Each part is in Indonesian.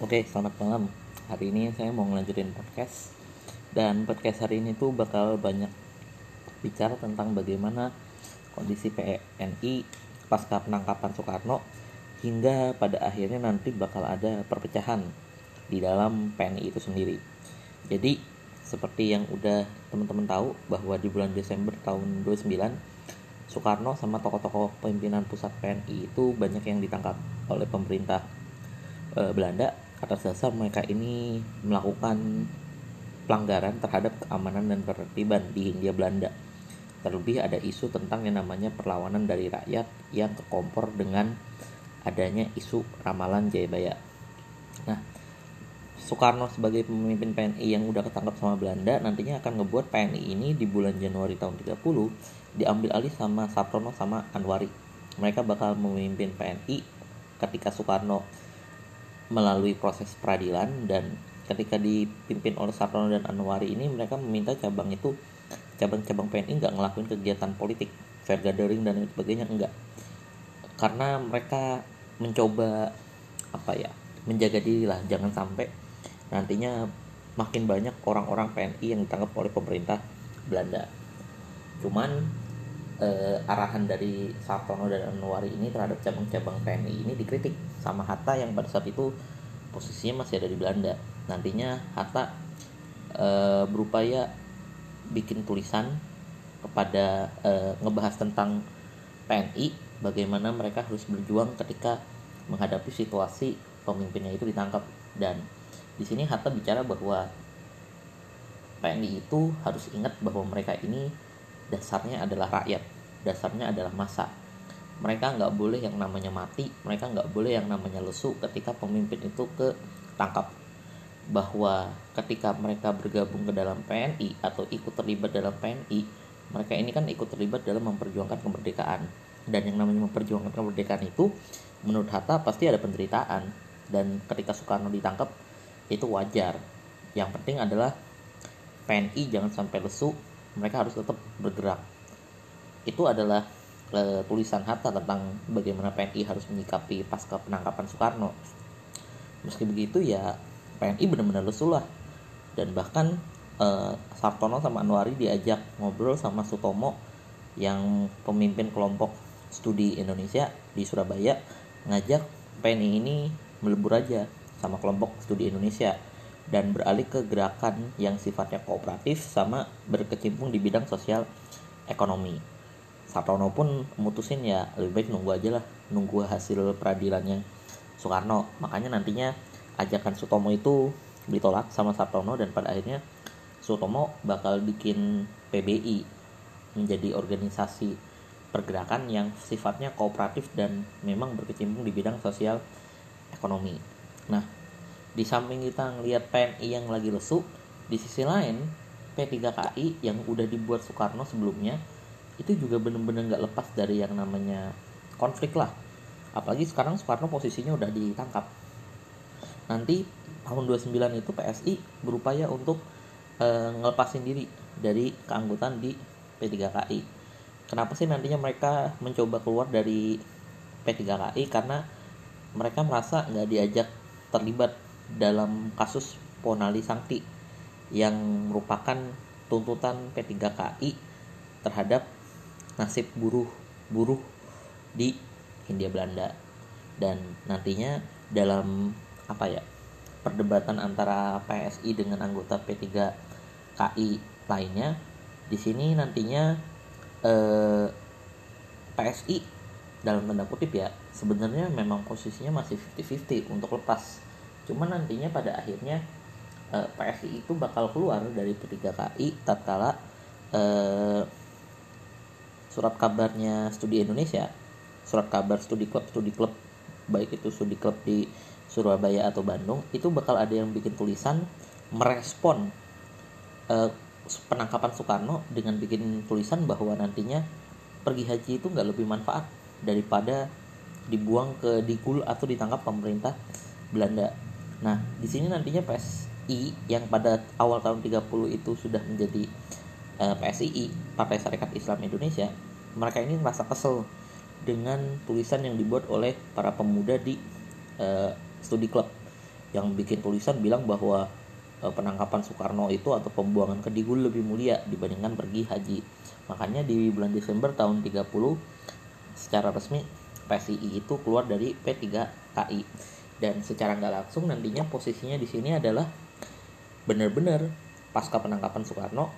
Oke, selamat malam. Hari ini saya mau ngelanjutin podcast dan podcast hari ini tuh bakal banyak bicara tentang bagaimana kondisi PNI pasca penangkapan Soekarno hingga pada akhirnya nanti bakal ada perpecahan di dalam PNI itu sendiri. Jadi seperti yang udah teman-teman tahu bahwa di bulan Desember tahun 29 Soekarno sama tokoh-tokoh pimpinan pusat PNI itu banyak yang ditangkap oleh pemerintah e, Belanda atas dasar mereka ini melakukan pelanggaran terhadap keamanan dan ketertiban di Hindia Belanda. Terlebih ada isu tentang yang namanya perlawanan dari rakyat yang kekompor dengan adanya isu ramalan Jayabaya. Nah, Soekarno sebagai pemimpin PNI yang udah ketangkap sama Belanda nantinya akan ngebuat PNI ini di bulan Januari tahun 30 diambil alih sama Saprono sama Anwari. Mereka bakal memimpin PNI ketika Soekarno melalui proses peradilan dan ketika dipimpin oleh Saprono dan Anwari ini mereka meminta cabang itu cabang-cabang PNI nggak ngelakuin kegiatan politik fair gathering dan sebagainya enggak karena mereka mencoba apa ya menjaga diri lah jangan sampai nantinya makin banyak orang-orang PNI yang ditangkap oleh pemerintah Belanda. Cuman eh, arahan dari Sartono dan Anwari ini terhadap cabang-cabang PNI ini dikritik sama Hatta yang pada saat itu posisinya masih ada di Belanda. Nantinya Hatta eh, berupaya bikin tulisan kepada eh, ngebahas tentang PNI bagaimana mereka harus berjuang ketika menghadapi situasi pemimpinnya itu ditangkap. Dan di sini Hatta bicara bahwa PNI itu harus ingat bahwa mereka ini dasarnya adalah rakyat dasarnya adalah masa mereka nggak boleh yang namanya mati mereka nggak boleh yang namanya lesu ketika pemimpin itu ke tangkap bahwa ketika mereka bergabung ke dalam PNI atau ikut terlibat dalam PNI mereka ini kan ikut terlibat dalam memperjuangkan kemerdekaan. Dan yang namanya memperjuangkan kemerdekaan itu menurut Hatta pasti ada penderitaan. Dan ketika Soekarno ditangkap itu wajar. Yang penting adalah PNI jangan sampai lesu mereka harus tetap bergerak. Itu adalah e, tulisan Hatta tentang bagaimana PNI harus menyikapi pasca penangkapan Soekarno. Meski begitu ya PNI benar-benar lesu lah. Dan bahkan e, Sartono sama Anwari diajak ngobrol sama Sutomo yang pemimpin kelompok studi Indonesia di Surabaya ngajak PNI ini melebur aja sama kelompok studi Indonesia dan beralih ke gerakan yang sifatnya kooperatif sama berkecimpung di bidang sosial ekonomi. Saprono pun mutusin ya lebih baik nunggu aja lah, nunggu hasil peradilannya Soekarno. Makanya nantinya ajakan Sutomo itu ditolak sama Saprono dan pada akhirnya Sutomo bakal bikin PBI menjadi organisasi pergerakan yang sifatnya kooperatif dan memang berkecimpung di bidang sosial ekonomi. Nah, di samping kita ngelihat PNI yang lagi lesu di sisi lain P3KI yang udah dibuat Soekarno sebelumnya itu juga bener-bener nggak lepas dari yang namanya konflik lah. Apalagi sekarang Soekarno posisinya udah ditangkap. Nanti tahun 29 itu PSI berupaya untuk e, ngelepasin diri dari keanggotaan di P3KI kenapa sih nantinya mereka mencoba keluar dari P3KI karena mereka merasa nggak diajak terlibat dalam kasus Ponali Sangti yang merupakan tuntutan P3KI terhadap nasib buruh buruh di Hindia Belanda. Dan nantinya dalam apa ya perdebatan antara PSI dengan anggota P3KI lainnya di sini nantinya eh, PSI dalam tanda kutip ya sebenarnya memang posisinya masih 50-50 untuk lepas cuman nantinya pada akhirnya eh, PSI itu bakal keluar dari P3KI tatkala eh, surat kabarnya studi Indonesia surat kabar studi klub studi klub baik itu studi klub di Surabaya atau Bandung itu bakal ada yang bikin tulisan merespon eh, penangkapan Soekarno dengan bikin tulisan bahwa nantinya pergi haji itu nggak lebih manfaat daripada dibuang ke dikul atau ditangkap pemerintah Belanda Nah, di sini nantinya PSI yang pada awal tahun 30 itu sudah menjadi uh, eh, PSII, Partai Syarikat Islam Indonesia, mereka ini merasa kesel dengan tulisan yang dibuat oleh para pemuda di uh, studi klub yang bikin tulisan bilang bahwa e, penangkapan Soekarno itu atau pembuangan ke Digul lebih mulia dibandingkan pergi haji. Makanya di bulan Desember tahun 30 secara resmi PSII itu keluar dari P3KI dan secara nggak langsung nantinya posisinya di sini adalah benar-benar pasca penangkapan Soekarno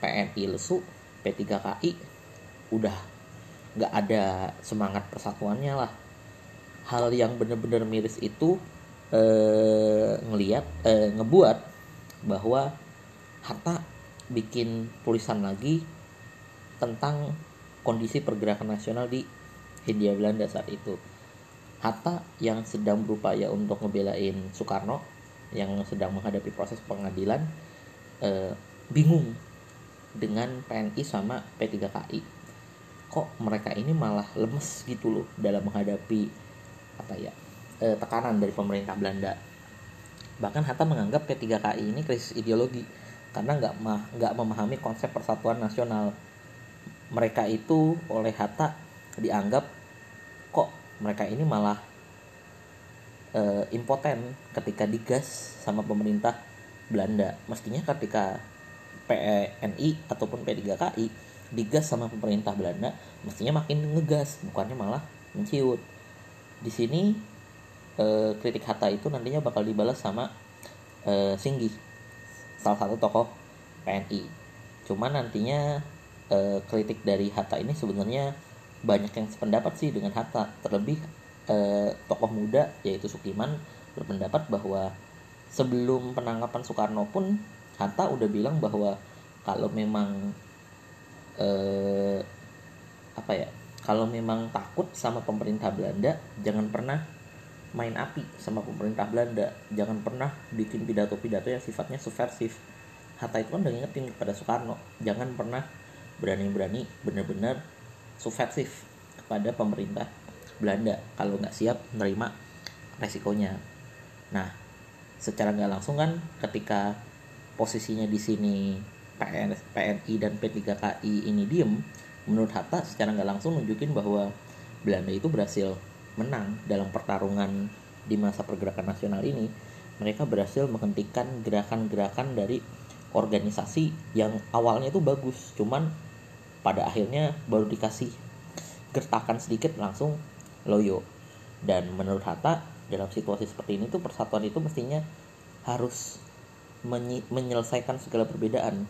PNI lesu P3KI udah nggak ada semangat persatuannya lah. Hal yang benar-benar miris itu eh, ngeliat eh, ngebuat bahwa Hatta bikin tulisan lagi tentang kondisi pergerakan nasional di Hindia Belanda saat itu Hatta yang sedang berupaya untuk ngebelain Soekarno yang sedang menghadapi proses pengadilan eh, bingung dengan PNI sama P3KI kok mereka ini malah lemes gitu loh dalam menghadapi apa ya eh, tekanan dari pemerintah Belanda. Bahkan Hatta menganggap P3KI ini krisis ideologi karena nggak nggak memahami konsep persatuan nasional. Mereka itu oleh Hatta dianggap mereka ini malah uh, impoten ketika digas sama pemerintah Belanda. Mestinya ketika PNI ataupun P3KI digas sama pemerintah Belanda, mestinya makin ngegas, bukannya malah menciut. Di sini uh, kritik Hatta itu nantinya bakal dibalas sama uh, Singgi, salah satu tokoh PNI. Cuman nantinya uh, kritik dari Hatta ini sebenarnya banyak yang sependapat sih dengan Hatta terlebih eh, tokoh muda yaitu Sukiman berpendapat bahwa sebelum penangkapan Soekarno pun Hatta udah bilang bahwa kalau memang eh, apa ya kalau memang takut sama pemerintah Belanda jangan pernah main api sama pemerintah Belanda. Jangan pernah bikin pidato-pidato yang sifatnya subversif. Hatta itu kan udah ngingetin kepada Soekarno jangan pernah berani-berani benar-benar subversif kepada pemerintah Belanda kalau nggak siap menerima resikonya. Nah, secara nggak langsung kan ketika posisinya di sini PN, PNI dan P3KI ini diem, menurut Hatta secara nggak langsung nunjukin bahwa Belanda itu berhasil menang dalam pertarungan di masa pergerakan nasional ini. Mereka berhasil menghentikan gerakan-gerakan dari organisasi yang awalnya itu bagus, cuman pada akhirnya baru dikasih gertakan sedikit langsung loyo. Dan menurut Hatta dalam situasi seperti ini tuh persatuan itu mestinya harus menyelesaikan segala perbedaan.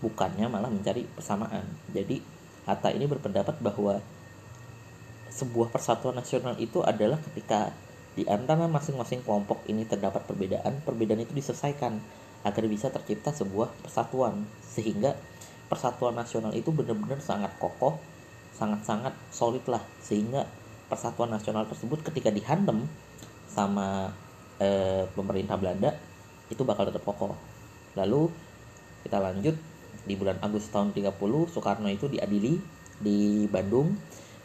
Bukannya malah mencari persamaan. Jadi Hatta ini berpendapat bahwa sebuah persatuan nasional itu adalah ketika di antara masing-masing kelompok ini terdapat perbedaan, perbedaan itu diselesaikan agar bisa tercipta sebuah persatuan. Sehingga persatuan nasional itu benar-benar sangat kokoh, sangat-sangat solid lah sehingga persatuan nasional tersebut ketika dihantam sama eh, pemerintah Belanda itu bakal tetap kokoh. Lalu kita lanjut di bulan Agustus tahun 30 Soekarno itu diadili di Bandung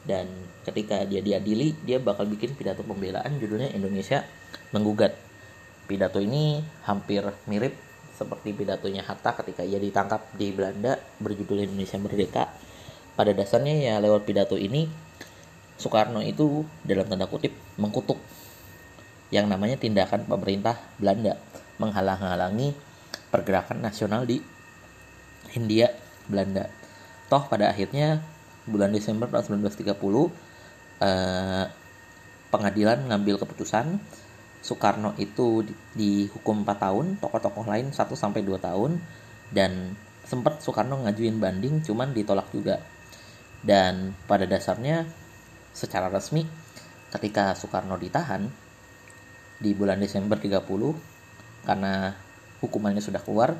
dan ketika dia diadili dia bakal bikin pidato pembelaan judulnya Indonesia menggugat. Pidato ini hampir mirip seperti pidatonya Hatta ketika ia ditangkap di Belanda berjudul Indonesia Merdeka. Pada dasarnya ya lewat pidato ini Soekarno itu dalam tanda kutip mengkutuk yang namanya tindakan pemerintah Belanda menghalang-halangi pergerakan nasional di Hindia Belanda. Toh pada akhirnya bulan Desember tahun 1930 eh, pengadilan mengambil keputusan Soekarno itu dihukum 4 tahun, tokoh-tokoh lain 1 sampai 2 tahun dan sempat Soekarno ngajuin banding cuman ditolak juga. Dan pada dasarnya secara resmi ketika Soekarno ditahan di bulan Desember 30 karena hukumannya sudah keluar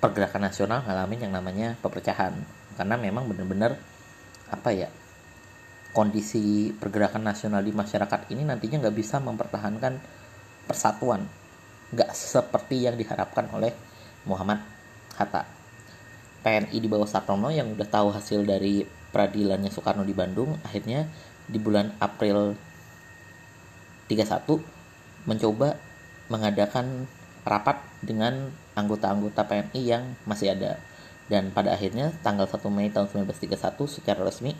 pergerakan nasional ngalamin yang namanya pepecahan karena memang benar-benar apa ya kondisi pergerakan nasional di masyarakat ini nantinya nggak bisa mempertahankan persatuan. Nggak seperti yang diharapkan oleh Muhammad Hatta. PNI di bawah Sartono yang udah tahu hasil dari peradilannya Soekarno di Bandung akhirnya di bulan April 31 mencoba mengadakan rapat dengan anggota-anggota PNI yang masih ada. Dan pada akhirnya tanggal 1 Mei tahun 1931 secara resmi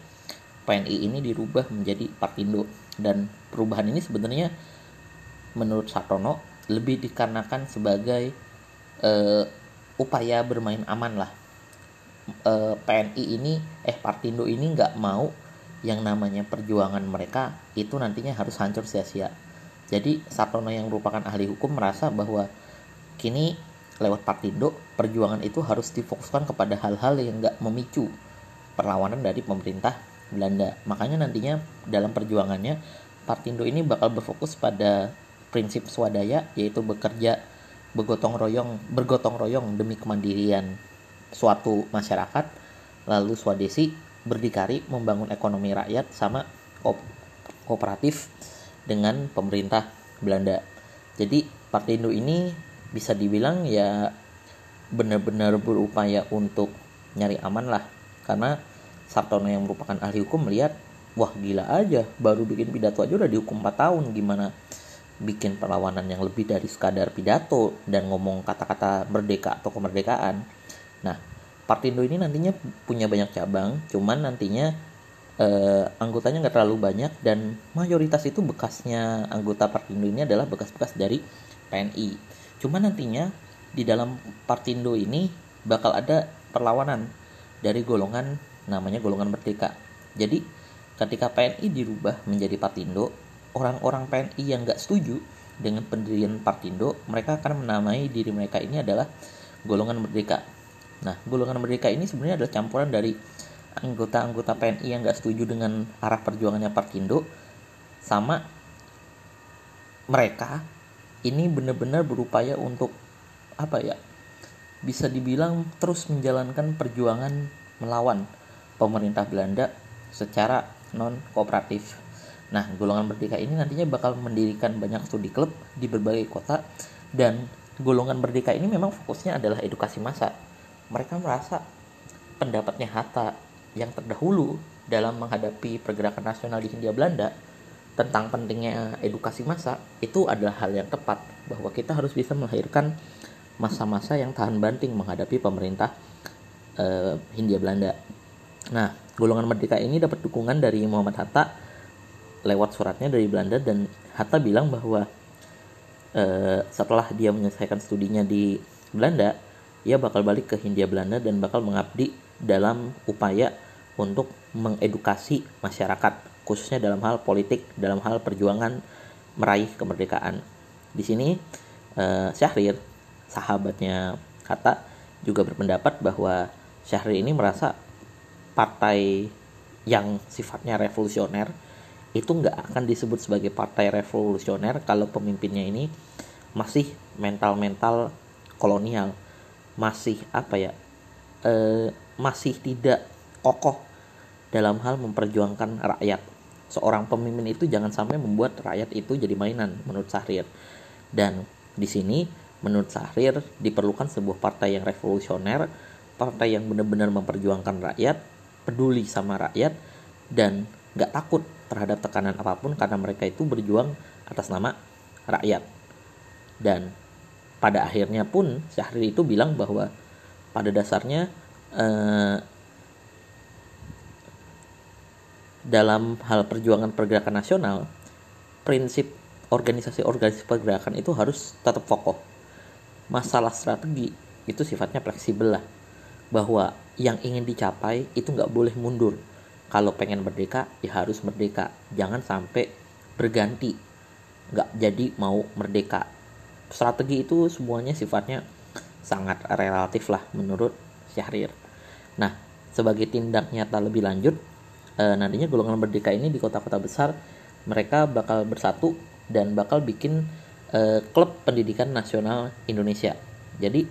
PNI ini dirubah menjadi Partindo. Dan perubahan ini sebenarnya menurut Sartono lebih dikarenakan sebagai uh, upaya bermain aman lah. Uh, eh, PNI ini eh Partindo ini nggak mau yang namanya perjuangan mereka itu nantinya harus hancur sia-sia. Jadi Sartono yang merupakan ahli hukum merasa bahwa kini lewat Partindo perjuangan itu harus difokuskan kepada hal-hal yang nggak memicu perlawanan dari pemerintah Belanda. Makanya nantinya dalam perjuangannya Partindo ini bakal berfokus pada prinsip swadaya yaitu bekerja bergotong royong bergotong royong demi kemandirian suatu masyarakat lalu swadesi berdikari membangun ekonomi rakyat sama kooperatif dengan pemerintah Belanda. Jadi Partindo ini bisa dibilang ya benar-benar berupaya untuk nyari aman lah. Karena Sartono yang merupakan ahli hukum melihat wah gila aja baru bikin pidato aja udah dihukum 4 tahun gimana bikin perlawanan yang lebih dari sekadar pidato dan ngomong kata-kata merdeka atau kemerdekaan. Nah, Partindo ini nantinya punya banyak cabang, cuman nantinya eh, anggotanya nggak terlalu banyak dan mayoritas itu bekasnya anggota Partindo ini adalah bekas-bekas dari PNI. Cuman nantinya di dalam Partindo ini bakal ada perlawanan dari golongan namanya golongan merdeka. Jadi ketika PNI dirubah menjadi Partindo, orang-orang PNI yang nggak setuju dengan pendirian Partindo, mereka akan menamai diri mereka ini adalah golongan merdeka. Nah, golongan merdeka ini sebenarnya adalah campuran dari anggota-anggota PNI yang nggak setuju dengan arah perjuangannya Partindo, sama mereka ini benar-benar berupaya untuk apa ya? Bisa dibilang terus menjalankan perjuangan melawan pemerintah Belanda secara non kooperatif. Nah, golongan merdeka ini nantinya bakal mendirikan banyak studi klub di berbagai kota dan golongan merdeka ini memang fokusnya adalah edukasi massa. Mereka merasa pendapatnya Hatta yang terdahulu dalam menghadapi pergerakan nasional di Hindia Belanda tentang pentingnya edukasi massa itu adalah hal yang tepat bahwa kita harus bisa melahirkan masa-masa yang tahan banting menghadapi pemerintah uh, Hindia Belanda. Nah, golongan merdeka ini dapat dukungan dari Muhammad Hatta lewat suratnya dari Belanda dan Hatta bilang bahwa uh, setelah dia menyelesaikan studinya di Belanda, ia bakal balik ke Hindia Belanda dan bakal mengabdi dalam upaya untuk mengedukasi masyarakat, khususnya dalam hal politik, dalam hal perjuangan meraih kemerdekaan. Di sini uh, Syahrir, sahabatnya Hatta, juga berpendapat bahwa Syahrir ini merasa partai yang sifatnya revolusioner itu nggak akan disebut sebagai partai revolusioner kalau pemimpinnya ini masih mental-mental kolonial masih apa ya e, masih tidak kokoh dalam hal memperjuangkan rakyat. Seorang pemimpin itu jangan sampai membuat rakyat itu jadi mainan menurut Sahrir dan di sini menurut Sahrir diperlukan sebuah partai yang revolusioner partai yang benar-benar memperjuangkan rakyat peduli sama rakyat dan nggak takut terhadap tekanan apa pun karena mereka itu berjuang atas nama rakyat. Dan pada akhirnya pun Syahrir itu bilang bahwa pada dasarnya eh, dalam hal perjuangan pergerakan nasional, prinsip organisasi-organisasi pergerakan itu harus tetap fokus. Masalah strategi itu sifatnya fleksibel lah, bahwa yang ingin dicapai itu nggak boleh mundur. Kalau pengen merdeka ya harus merdeka. Jangan sampai berganti. Nggak jadi mau merdeka. Strategi itu semuanya sifatnya sangat relatif lah menurut Syahrir. Nah sebagai tindak nyata lebih lanjut e, nantinya golongan merdeka ini di kota-kota besar mereka bakal bersatu dan bakal bikin e, klub pendidikan nasional Indonesia. Jadi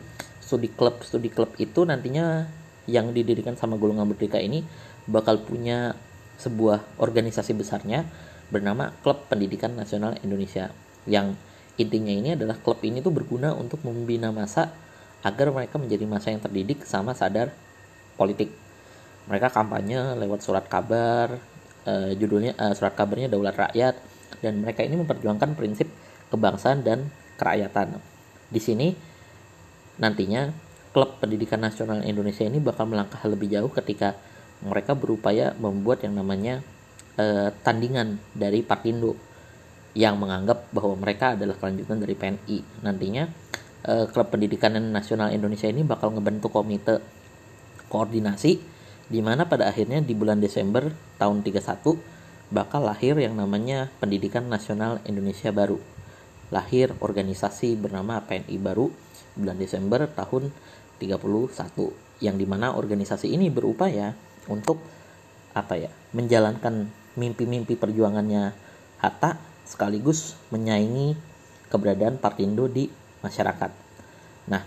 studi klub studi klub itu nantinya yang didirikan sama golongan merdeka ini bakal punya sebuah organisasi besarnya bernama Klub Pendidikan Nasional Indonesia yang intinya ini adalah klub ini tuh berguna untuk membina masa agar mereka menjadi masa yang terdidik sama sadar politik. Mereka kampanye lewat surat kabar, uh, judulnya uh, surat kabarnya Daulat Rakyat dan mereka ini memperjuangkan prinsip kebangsaan dan kerakyatan. Di sini nantinya klub pendidikan nasional Indonesia ini bakal melangkah lebih jauh ketika mereka berupaya membuat yang namanya uh, tandingan dari Partindo yang menganggap bahwa mereka adalah kelanjutan dari PNI. Nantinya eh, Klub Pendidikan Nasional Indonesia ini bakal ngebentuk komite koordinasi di mana pada akhirnya di bulan Desember tahun 31 bakal lahir yang namanya Pendidikan Nasional Indonesia Baru. Lahir organisasi bernama PNI Baru bulan Desember tahun 31 yang di mana organisasi ini berupaya untuk apa ya menjalankan mimpi-mimpi perjuangannya Hatta sekaligus menyaingi keberadaan Partindo di masyarakat. Nah,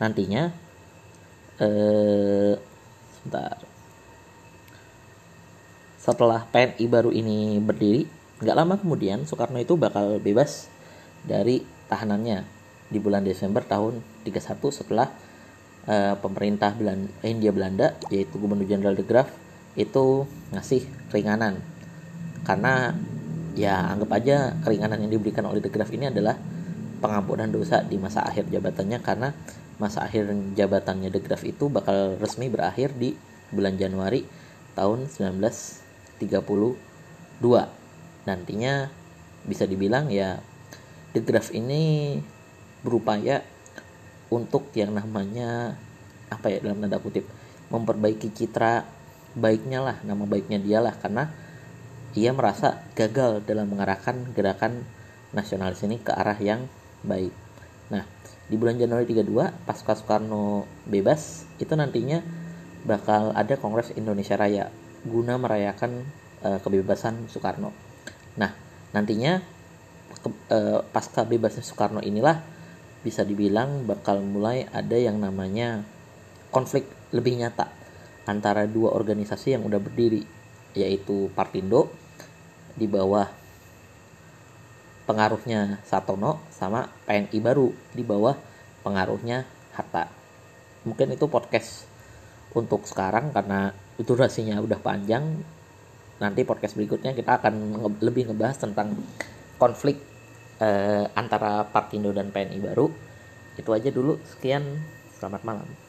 nantinya eh sebentar. Setelah PNI baru ini berdiri, nggak lama kemudian Soekarno itu bakal bebas dari tahanannya di bulan Desember tahun 31 setelah uh, pemerintah Belanda, India Belanda yaitu Gubernur Jenderal de Graaf itu ngasih keringanan. Karena ya anggap aja keringanan yang diberikan oleh De Graaf ini adalah pengampunan dosa di masa akhir jabatannya karena masa akhir jabatannya De Graaf itu bakal resmi berakhir di bulan Januari tahun 1932 nantinya bisa dibilang ya De Graaf ini berupaya untuk yang namanya apa ya dalam tanda kutip memperbaiki citra baiknya lah nama baiknya dia lah karena ia merasa gagal dalam mengarahkan gerakan nasionalis ini ke arah yang baik. Nah, di bulan Januari 32 pasca Soekarno bebas itu nantinya bakal ada Kongres Indonesia Raya guna merayakan uh, kebebasan Soekarno. Nah, nantinya ke, uh, pasca bebasnya Soekarno inilah bisa dibilang bakal mulai ada yang namanya konflik lebih nyata antara dua organisasi yang udah berdiri yaitu Partindo di bawah pengaruhnya Satono sama PNI baru di bawah pengaruhnya Hatta. Mungkin itu podcast untuk sekarang karena durasinya udah panjang. Nanti podcast berikutnya kita akan lebih ngebahas tentang konflik eh, antara Partindo dan PNI baru. Itu aja dulu. Sekian. Selamat malam.